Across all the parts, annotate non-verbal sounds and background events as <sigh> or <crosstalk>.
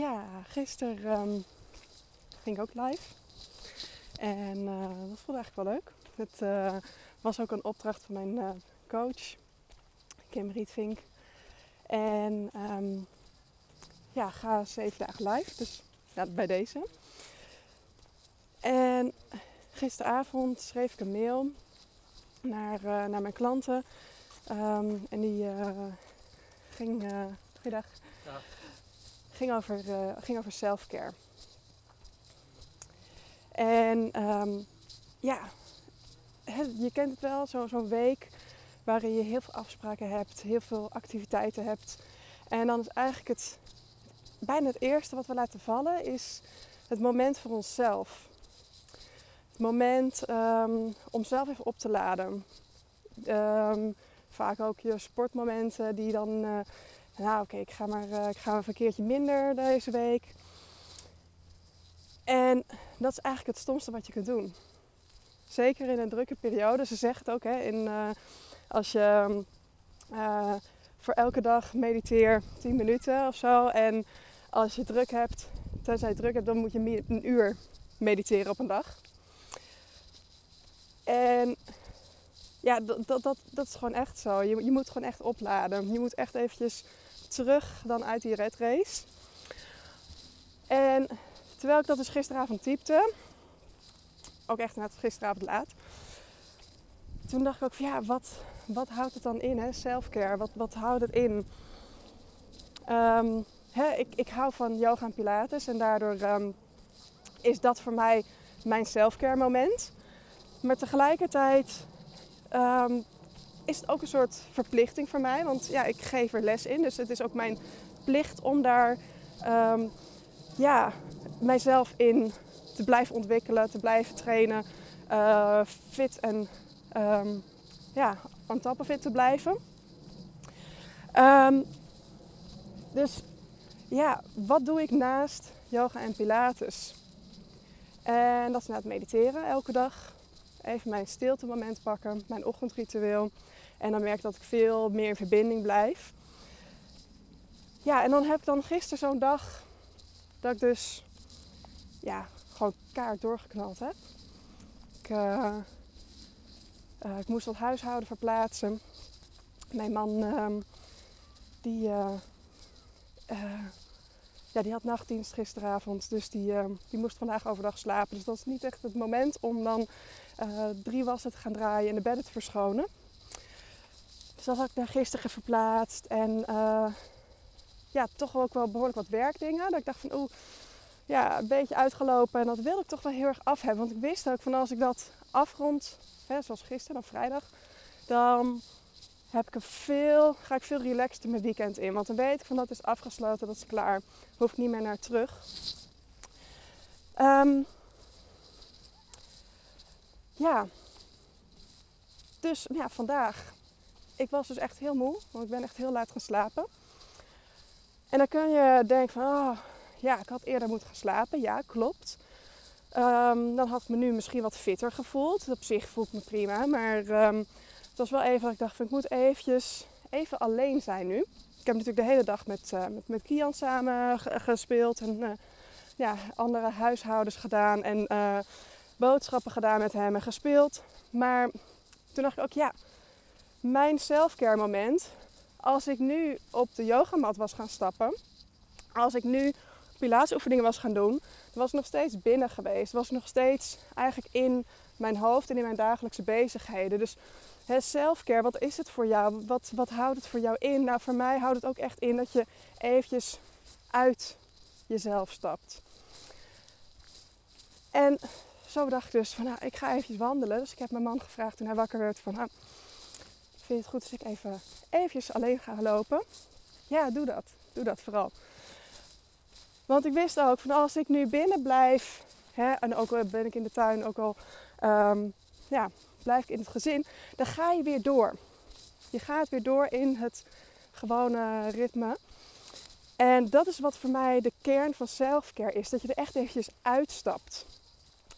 ja, gisteren ehm, ging ik ook live. En uh, dat voelde eigenlijk wel leuk. Het uh, was ook een opdracht van mijn uh, coach, Kim Rietvink. En um, ja, ga zeven dagen live. Dus bij deze. En gisteravond schreef ik een mail naar, naar mijn klanten. Um, en die ging. goeiedag. Ja ging over, uh, ging over self-care. En um, ja, je kent het wel, zo'n zo week waarin je heel veel afspraken hebt, heel veel activiteiten hebt. En dan is eigenlijk het, bijna het eerste wat we laten vallen, is het moment voor onszelf. Het moment um, om zelf even op te laden. Um, vaak ook je sportmomenten die dan uh, nou oké, ik ga maar uh, ik ga een keertje minder deze week. En dat is eigenlijk het stomste wat je kunt doen. Zeker in een drukke periode. Ze het ook, hè, in, uh, als je uh, voor elke dag mediteer 10 minuten of zo. En als je druk hebt, tenzij je druk hebt, dan moet je een uur mediteren op een dag. En ja, dat, dat, dat, dat is gewoon echt zo. Je, je moet gewoon echt opladen. Je moet echt eventjes terug dan uit die red race. En terwijl ik dat dus gisteravond typte, ook echt net gisteravond laat, toen dacht ik ook van ja, wat, wat houdt het dan in, hè? Selfcare, wat, wat houdt het in? Um, hè, ik, ik hou van yoga en pilates en daardoor um, is dat voor mij mijn selfcare moment. Maar tegelijkertijd um, is ook een soort verplichting voor mij. Want ja, ik geef er les in. Dus het is ook mijn plicht om daar um, ja, mijzelf in te blijven ontwikkelen, te blijven trainen. Uh, fit en um, ja, on te blijven. Um, dus ja, wat doe ik naast yoga en pilates? En dat is na het mediteren elke dag. Even mijn stilte moment pakken, mijn ochtendritueel. En dan merk ik dat ik veel meer in verbinding blijf. Ja, en dan heb ik dan gisteren zo'n dag dat ik dus ja, gewoon kaart doorgeknald heb. Ik, uh, ik moest het huishouden verplaatsen. Mijn man uh, die, uh, ja, die had nachtdienst gisteravond, dus die, die moest vandaag overdag slapen. Dus dat is niet echt het moment om dan drie wassen te gaan draaien en de bedden te verschonen. Dus dat had ik naar gisteren verplaatst. En uh, ja, toch ook wel behoorlijk wat werkdingen. Dat ik dacht van oeh, ja, een beetje uitgelopen. En dat wilde ik toch wel heel erg af hebben. Want ik wist ook van als ik dat afrond, hè, zoals gisteren, dan vrijdag, dan heb ik veel, ga ik veel relaxter mijn weekend in. Want dan weet ik van dat is afgesloten, dat is klaar. Hoef ik niet meer naar terug. Um, ja. Dus ja, vandaag ik was dus echt heel moe, want ik ben echt heel laat gaan slapen. En dan kun je denken van, oh, ja, ik had eerder moeten gaan slapen. Ja, klopt. Um, dan had ik me nu misschien wat fitter gevoeld. Op zich voelt me prima, maar het was wel even dat ik dacht van, ik moet eventjes even alleen zijn nu. Ik heb natuurlijk de hele dag met, uh, met, Kian samen gespeeld en uh, ja, andere huishoudens gedaan en uh, boodschappen gedaan met hem en gespeeld. Maar toen dacht ik ook, ja, mijn selfcare moment. Als ik nu op de yogamat was gaan stappen. Als ik nu pilatesoefeningen was gaan doen. Was ik nog steeds binnen geweest. Was nog steeds eigenlijk in mijn hoofd en in mijn dagelijkse bezigheden. Dus selfcare, wat is het voor jou? Wat, wat houdt het voor jou in? Nou, voor mij houdt het ook echt in dat je eventjes uit jezelf stapt. En zo dacht ik dus van, nou, ik ga eventjes wandelen. Dus ik heb mijn man gevraagd toen hij wakker werd van, nou, vind je het goed als ik even eventjes alleen ga lopen? Ja, doe dat. Doe dat vooral. Want ik wist ook van als ik nu binnen blijf, hè, en ook al ben ik in de tuin, ook al um, ja, blijf in het gezin, dan ga je weer door. Je gaat weer door in het gewone ritme. En dat is wat voor mij de kern van selfcare is. Dat je er echt eventjes uitstapt.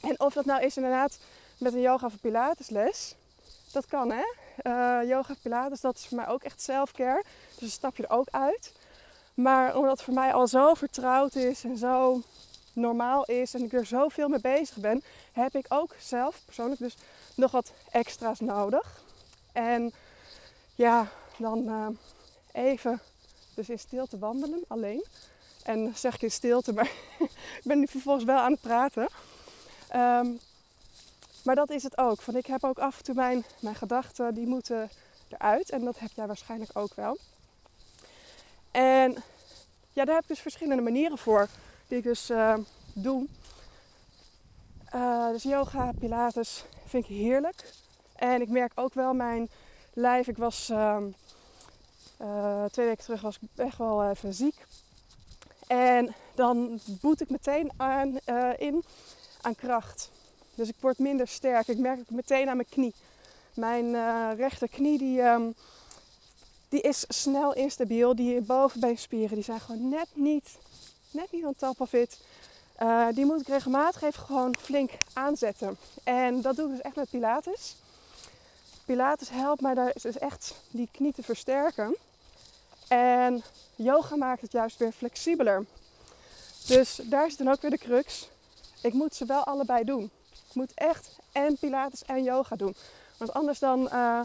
En of dat nou is inderdaad met een yoga of pilatesles. Dat kan hè. Uh, yoga, pilates, dat is voor mij ook echt self-care. Dus dan stap je er ook uit. Maar omdat het voor mij al zo vertrouwd is en zo normaal is en ik er zoveel mee bezig ben, heb ik ook zelf persoonlijk dus nog wat extra's nodig. En ja, dan uh, even dus in stilte wandelen alleen. En zeg ik in stilte, maar <laughs> ik ben nu vervolgens wel aan het praten. Um, maar dat is het ook. Van ik heb ook af en toe mijn, mijn gedachten, die moeten eruit. En dat heb jij waarschijnlijk ook wel. En ja, daar heb ik dus verschillende manieren voor die ik dus uh, doe. Uh, dus yoga, pilates vind ik heerlijk. En ik merk ook wel mijn lijf. Ik was uh, twee weken terug was ik echt wel even ziek. En dan boet ik meteen aan, in aan kracht. Dus ik word minder sterk. Ik merk het meteen aan mijn knie. Mijn rechterknie die, um, die is snel instabiel. Die bovenbeenspieren die zijn gewoon net niet, net niet aan top of it. Uh, die moet ik regelmatig even gewoon flink aanzetten. En dat doe ik dus echt met Pilates. Pilates helpt mij daar dus echt die knie te versterken. En yoga maakt het juist weer flexibeler. Dus daar is dan ook weer de crux. Ik moet ze wel allebei doen. Ik moet echt en pilates en yoga doen. Want anders dan uh,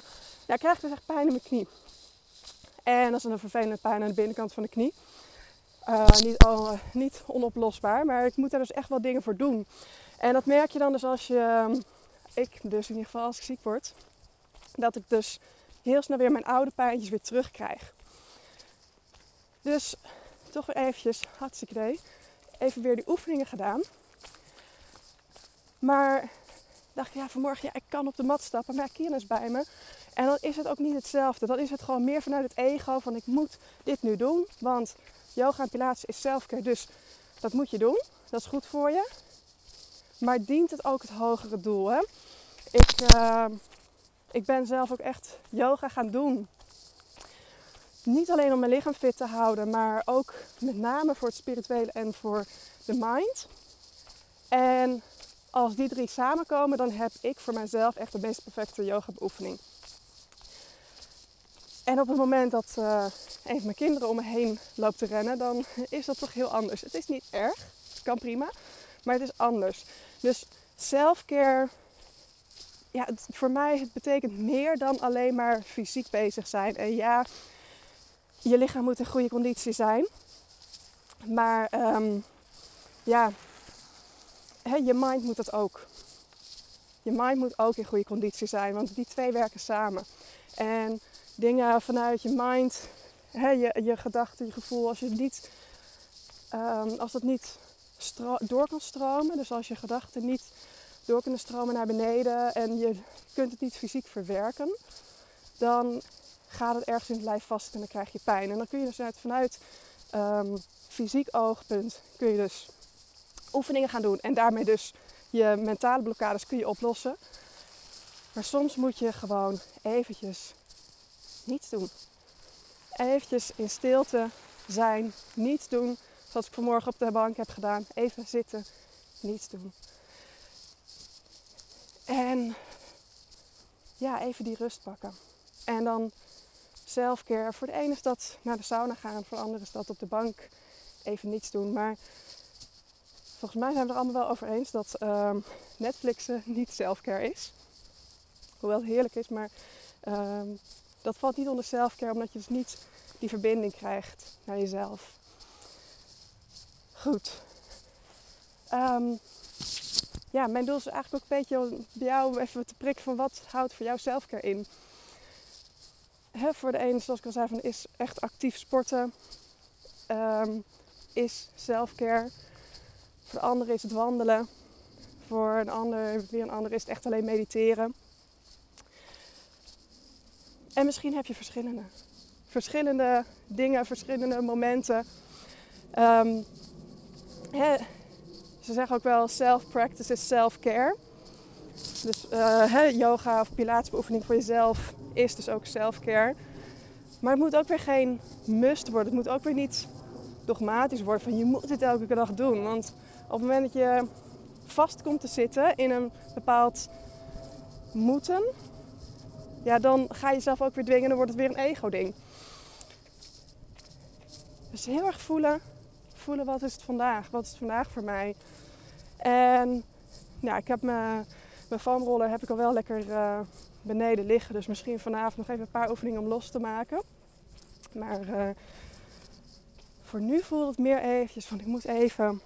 ja, krijg ik dus echt pijn in mijn knie. En dat is een vervelende pijn aan de binnenkant van de knie. Uh, niet, uh, niet, onoplosbaar, maar ik moet daar dus echt wel dingen voor doen. En dat merk je dan dus als je, ehm, ik dus in ieder geval als ik ziek word, dat ik dus heel snel weer mijn oude pijntjes weer terugkrijg. Dus toch weer eventjes, hartstikke idee, even weer die oefeningen gedaan. Maar dacht ik, ja, vanmorgen, ja, ik kan op de mat stappen, maar Kieran is bij me. En dan is het ook niet hetzelfde. Dan is het gewoon meer vanuit het ego van ik moet dit nu doen. Want yoga en pilates is zelfcare, dus dat moet je doen. Dat is goed voor je. Maar dient het ook het hogere doel? Hè? Ik, uh, ik ben zelf ook echt yoga gaan doen. Niet alleen om mijn lichaam fit te houden, maar ook met name voor het spirituele en voor de mind. En als die drie samenkomen, dan heb ik voor mezelf echt de meest perfecte yoga beoefening. En op het moment dat uh, een van mijn kinderen om me heen loopt te rennen, dan <laughs> is dat toch heel anders. Het is niet erg, het kan prima, maar het is anders. Dus selfcare, ja, voor mij het betekent meer dan alleen maar fysiek bezig zijn. En ja, je lichaam moet in goede conditie zijn. Maar um, ja, je mind moet dat ook. Je mind moet ook in goede conditie zijn, want die twee werken samen. En dingen vanuit je mind, je, je gedachten, je gevoel, als, je niet, um, als dat niet door kan stromen, dus als je gedachten niet door kunnen stromen naar beneden en je kunt het niet fysiek verwerken, dan gaat het ergens in het lijf vast en dan krijg je pijn. En dan kun je dus vanuit um, fysiek oogpunt kun je dus oefeningen gaan doen. En daarmee dus je mentale blokkades kun je oplossen. Maar soms moet je gewoon eventjes niets doen. Eventjes in stilte zijn, niets doen. Zoals ik vanmorgen op de bank heb gedaan. Even zitten, niets doen. En ja, even die rust pakken. En dan selfcare. Voor de ene is dat naar de sauna gaan, voor de andere is dat op de bank even niets doen. Maar volgens mij zijn we er allemaal wel over eens dat uh, Netflixen niet selfcare is. Hoewel het heerlijk is, maar uh, dat valt niet onder selfcare omdat je dus niet die verbinding krijgt naar jezelf. Goed. Um, ja, mijn doel is eigenlijk ook een beetje bij jou even te prikken van wat houdt voor jou selfcare in. Voor de ene, zoals ik al zei, van, is echt actief sporten. Um, is selfcare. Voor de ander is het wandelen. Voor een ander, weer een ander is het echt alleen mediteren. En misschien heb je verschillende. Verschillende dingen, verschillende momenten. Hè, ze zeggen ook wel self-practice is self-care. Dus hè, yoga of pilatesbeoefening voor jezelf is dus ook self-care. Maar het moet ook weer geen must worden. Het moet ook weer niet dogmatisch worden van je moet dit elke dag doen. Want op het moment dat je vast komt te zitten in een bepaald moeten, ja, dan ga je jezelf ook weer dwingen en dan wordt het weer een ego-ding. Dus heel erg voelen. Voelen wat is het vandaag? Wat is het vandaag voor mij? En ja, ik heb mijn, mijn foamroller heb ik al wel lekker uh, beneden liggen. Dus misschien vanavond nog even een paar oefeningen om los te maken. Maar uh, voor nu voelt het meer eventjes van ik moet even,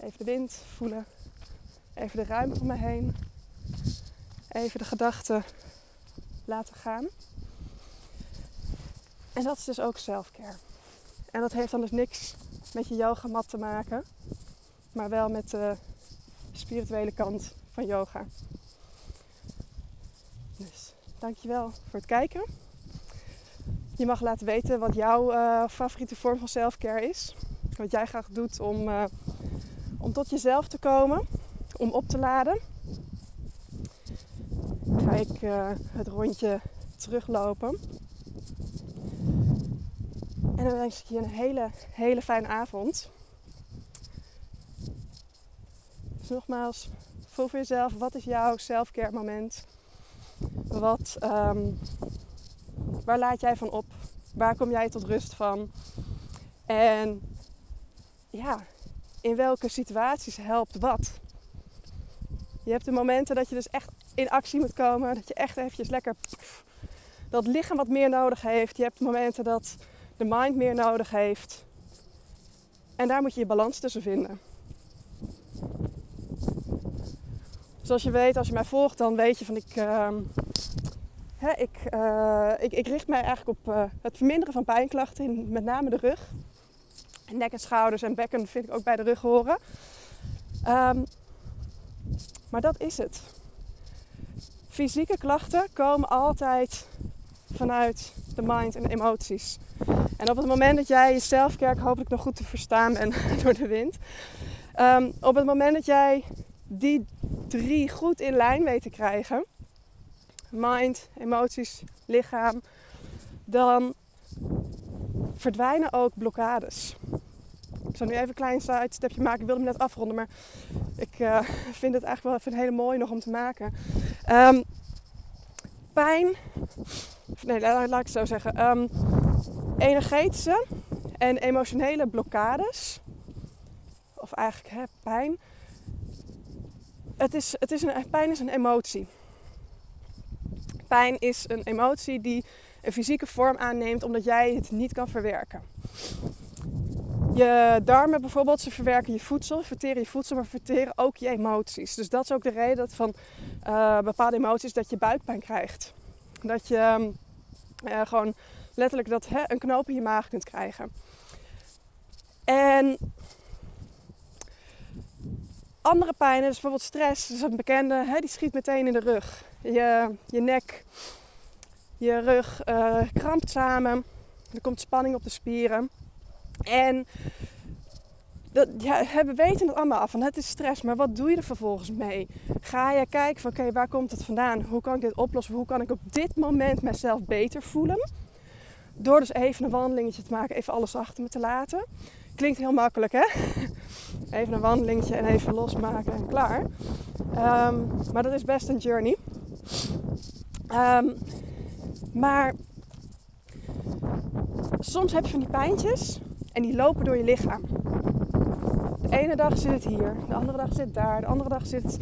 even de wind voelen. Even de ruimte om me heen. Even de gedachten laten gaan. En dat is dus ook selfcare. En dat heeft dan dus niks met je yogamat te maken, maar wel met de spirituele kant van yoga. Dus dankjewel voor het kijken. Je mag laten weten wat jouw uh, favoriete vorm van selfcare is. Wat jij graag doet om, uh, om tot jezelf te komen, om op te laden. Ik uh, het rondje teruglopen. En dan wens ik je een hele, hele fijne avond. Dus nogmaals, voel voor jezelf, wat is jouw selfcare moment? Wat, um, waar laat jij van op? Waar kom jij tot rust van? En ja, in welke situaties helpt wat? Je hebt de momenten dat je dus echt in actie moet komen. Dat je echt eventjes lekker... Dat lichaam wat meer nodig heeft. Je hebt momenten dat de mind meer nodig heeft. En daar moet je je balans tussen vinden. Zoals je weet, als je mij volgt, dan weet je van ik, uh, hè, ik, uh, ik, ik, richt mij eigenlijk op uh, het verminderen van pijnklachten, in met name de rug. Nek en schouders en bekken vind ik ook bij de rug horen. Um, maar dat is het. Fysieke klachten komen altijd vanuit de mind en emoties. En op het moment dat jij jezelf, kerk hopelijk nog goed te verstaan bent <laughs> door de wind. Um, op het moment dat jij die drie goed in lijn weet te krijgen, mind, emoties, lichaam, dan verdwijnen ook blokkades. Ik zal nu even een klein sidestepje maken. Ik wilde hem net afronden, maar ik uh, vind het eigenlijk wel even een hele mooie nog om te maken. Um, pijn, nee, laat, laat ik het zo zeggen. Um, energetische en emotionele blokkades, of eigenlijk hè, pijn. Het is, het is een, pijn is een emotie. Pijn is een emotie die een fysieke vorm aanneemt omdat jij het niet kan verwerken. Je darmen bijvoorbeeld, ze verwerken je voedsel, verteren je voedsel, maar verteren ook je emoties. Dus dat is ook de reden dat van uh, bepaalde emoties dat je buikpijn krijgt. Dat je uh, gewoon letterlijk dat, hè, een knoop in je maag kunt krijgen. En andere pijnen, dus bijvoorbeeld stress, dat is een bekende, hè, die schiet meteen in de rug. Je, je nek, je rug uh, krampt samen. Er komt spanning op de spieren. En dat, ja, we weten het allemaal af, van het is stress, maar wat doe je er vervolgens mee? Ga je kijken van oké, waar komt het vandaan? Hoe kan ik dit oplossen? Hoe kan ik op dit moment mezelf beter voelen? Door dus even een wandelingetje te maken, even alles achter me te laten. Klinkt heel makkelijk hè? <laughs> Even een wandelingetje en even losmaken en klaar. Um, maar dat is best een journey. Um, maar soms heb je van die pijntjes en die lopen door je lichaam. De ene dag zit het hier, de andere dag zit het daar, de andere dag zit het...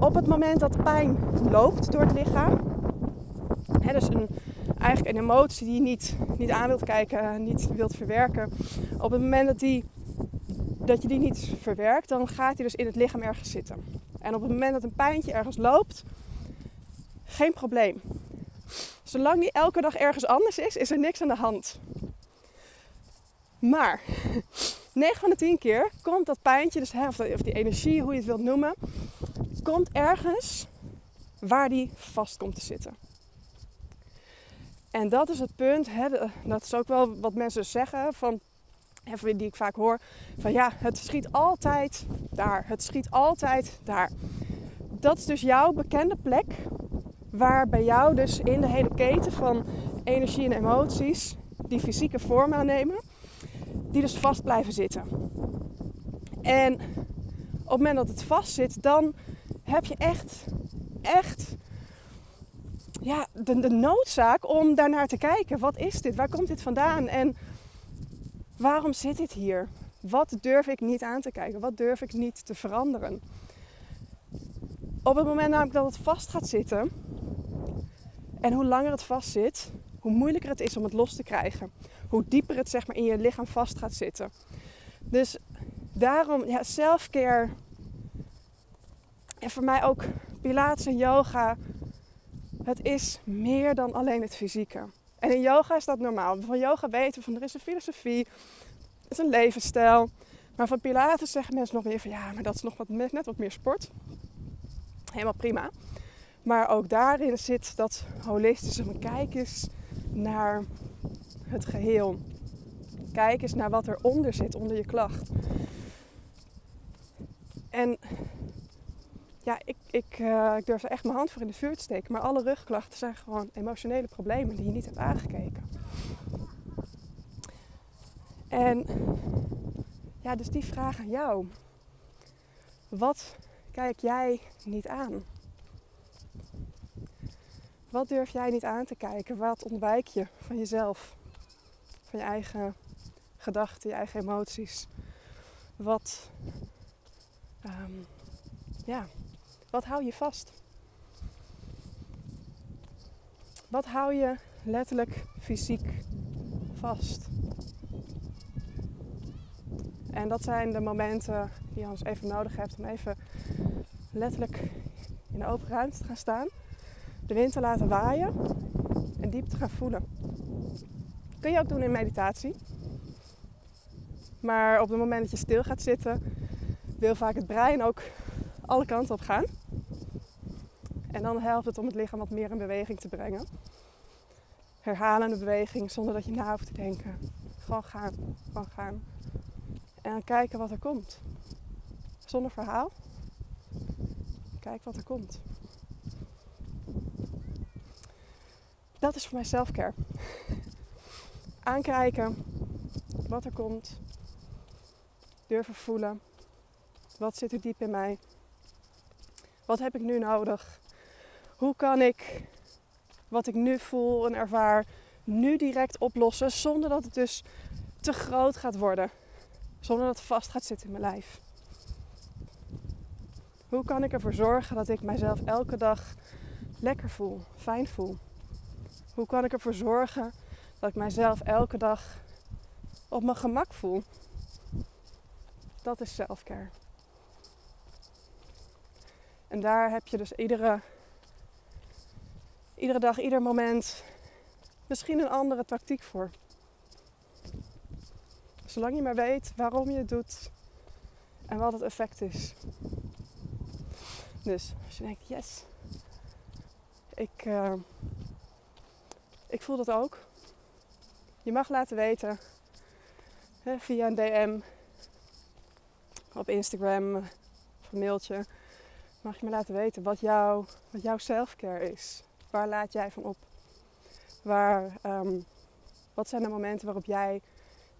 Op het moment dat pijn loopt door het lichaam, hè, dus een, eigenlijk een emotie die je niet, niet aan wilt kijken, niet wilt verwerken. Op het moment dat, die, dat je die niet verwerkt, dan gaat die dus in het lichaam ergens zitten. En op het moment dat een pijntje ergens loopt, geen probleem. Zolang die elke dag ergens anders is, is er niks aan de hand. Maar <laughs> 9 van de 10 keer komt dat pijntje, dus, of die energie, hoe je het wilt noemen, komt ergens waar die vast komt te zitten. En dat is het punt, hè, dat is ook wel wat mensen zeggen, van, die ik vaak hoor, van ja, het schiet altijd daar, het schiet altijd daar. Dat is dus jouw bekende plek, waar bij jou dus in de hele keten van energie en emoties die fysieke vorm aannemen, die dus vast blijven zitten. En op het moment dat het vast zit, dan heb je echt, echt ja, de, de noodzaak om daarnaar te kijken. Wat is dit? Waar komt dit vandaan? En waarom zit dit hier? Wat durf ik niet aan te kijken? Wat durf ik niet te veranderen? Op het moment namelijk dat het vast gaat zitten, en hoe langer het vast zit, hoe moeilijker het is om het los te krijgen. Hoe dieper het zeg maar, in je lichaam vast gaat zitten. Dus daarom, ja, self-care. En voor mij ook Pilates en yoga. Het is meer dan alleen het fysieke. En in yoga is dat normaal. Van yoga weten we van er is een filosofie, het is een levensstijl. Maar van Pilates zeggen mensen nog meer van ja, maar dat is nog wat, net wat meer sport. Helemaal prima. Maar ook daarin zit dat holistische. Kijk eens naar het geheel. Kijk eens naar wat eronder zit, onder je klacht. En ja, ik, ik, uh, ik durf er echt mijn hand voor in de vuur te steken. Maar alle rugklachten zijn gewoon emotionele problemen die je niet hebt aangekeken. En ja, dus die vraag aan jou. Wat kijk jij niet aan? Wat durf jij niet aan te kijken? Wat ontwijk je van jezelf? Van je eigen gedachten, je eigen emoties? Wat, um, ja, wat hou je vast? Wat hou je letterlijk fysiek vast? En dat zijn de momenten die je ons even nodig hebt om even letterlijk in de open ruimte te gaan staan de wind te laten waaien en diep te gaan voelen. Kun je ook doen in meditatie. Maar op het moment dat je stil gaat zitten, wil vaak het brein ook alle kanten op gaan. En dan helpt het om het lichaam wat meer in beweging te brengen. Herhalende beweging zonder dat je na hoeft te denken. Gewoon gaan, gewoon gaan. En dan kijken wat er komt. Zonder verhaal. Kijk wat er komt. Dat is voor mij selfcare. <laughs> Aankijken wat er komt. Durven voelen. Wat zit er diep in mij? Wat heb ik nu nodig? Hoe kan ik wat ik nu voel en ervaar nu direct oplossen zonder dat het dus te groot gaat worden? Zonder dat het vast gaat zitten in mijn lijf. Hoe kan ik ervoor zorgen dat ik mijzelf elke dag lekker voel, fijn voel? Hoe kan ik ervoor zorgen dat ik mijzelf elke dag op mijn gemak voel? Dat is selfcare. En daar heb je dus iedere, iedere dag, ieder moment misschien een andere tactiek voor. Zolang je maar weet waarom je het doet en wat het effect is. Dus als je denkt, yes, ik, uh, ik voel dat ook. Je mag laten weten hè, via een DM op Instagram of een mailtje. Mag je me laten weten wat, jou, wat jouw selfcare is. Waar laat jij van op? Waar, um, wat zijn de momenten waarop jij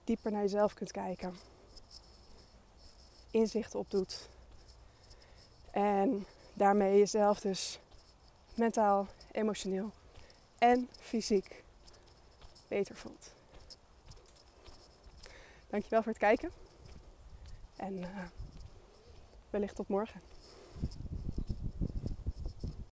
dieper naar jezelf kunt kijken? Inzichten opdoet. En daarmee jezelf dus mentaal, emotioneel en fysiek beter voelt. Dankjewel voor het kijken en uh, wellicht tot morgen.